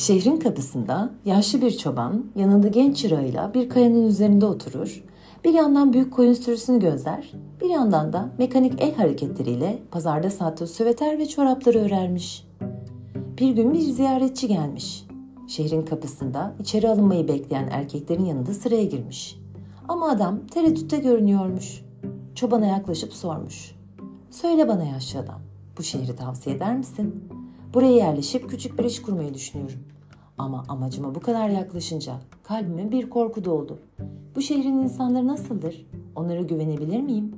Şehrin kapısında yaşlı bir çoban yanında genç çırağıyla bir kayanın üzerinde oturur. Bir yandan büyük koyun sürüsünü gözler, bir yandan da mekanik el hareketleriyle pazarda sattığı süveter ve çorapları örermiş. Bir gün bir ziyaretçi gelmiş. Şehrin kapısında içeri alınmayı bekleyen erkeklerin yanında sıraya girmiş. Ama adam tereddütte görünüyormuş. Çobana yaklaşıp sormuş. Söyle bana yaşlı adam, bu şehri tavsiye eder misin? Buraya yerleşip küçük bir iş kurmayı düşünüyorum. Ama amacıma bu kadar yaklaşınca kalbime bir korku doldu. Bu şehrin insanları nasıldır? Onlara güvenebilir miyim?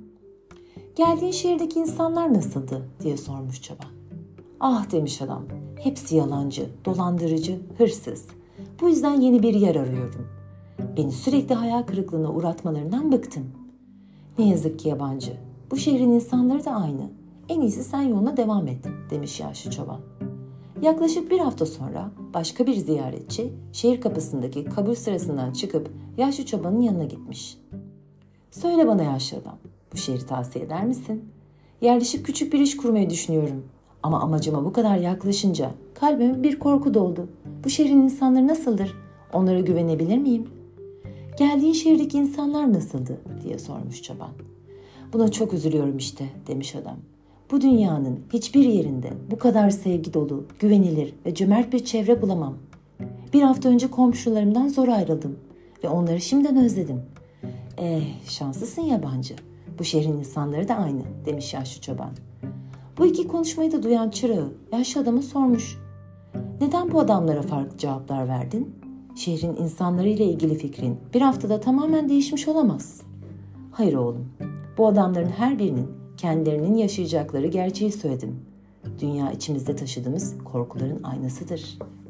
Geldiğin şehirdeki insanlar nasıldı diye sormuş çoban. Ah demiş adam. Hepsi yalancı, dolandırıcı, hırsız. Bu yüzden yeni bir yer arıyorum. Beni sürekli hayal kırıklığına uğratmalarından bıktım. Ne yazık ki yabancı. Bu şehrin insanları da aynı. En iyisi sen yoluna devam et demiş yaşlı çoban. Yaklaşık bir hafta sonra başka bir ziyaretçi şehir kapısındaki kabul sırasından çıkıp yaşlı çobanın yanına gitmiş. Söyle bana yaşlı adam, bu şehri tavsiye eder misin? Yerleşip küçük bir iş kurmayı düşünüyorum. Ama amacıma bu kadar yaklaşınca kalbime bir korku doldu. Bu şehrin insanları nasıldır? Onlara güvenebilir miyim? Geldiğin şehirdeki insanlar nasıldı diye sormuş çoban. Buna çok üzülüyorum işte demiş adam. Bu dünyanın hiçbir yerinde bu kadar sevgi dolu, güvenilir ve cömert bir çevre bulamam. Bir hafta önce komşularımdan zor ayrıldım ve onları şimdiden özledim. Eh şanslısın yabancı. Bu şehrin insanları da aynı demiş yaşlı çoban. Bu iki konuşmayı da duyan çırağı yaşlı adama sormuş. Neden bu adamlara farklı cevaplar verdin? Şehrin insanları ile ilgili fikrin bir haftada tamamen değişmiş olamaz. Hayır oğlum. Bu adamların her birinin kendilerinin yaşayacakları gerçeği söyledim. Dünya içimizde taşıdığımız korkuların aynasıdır.''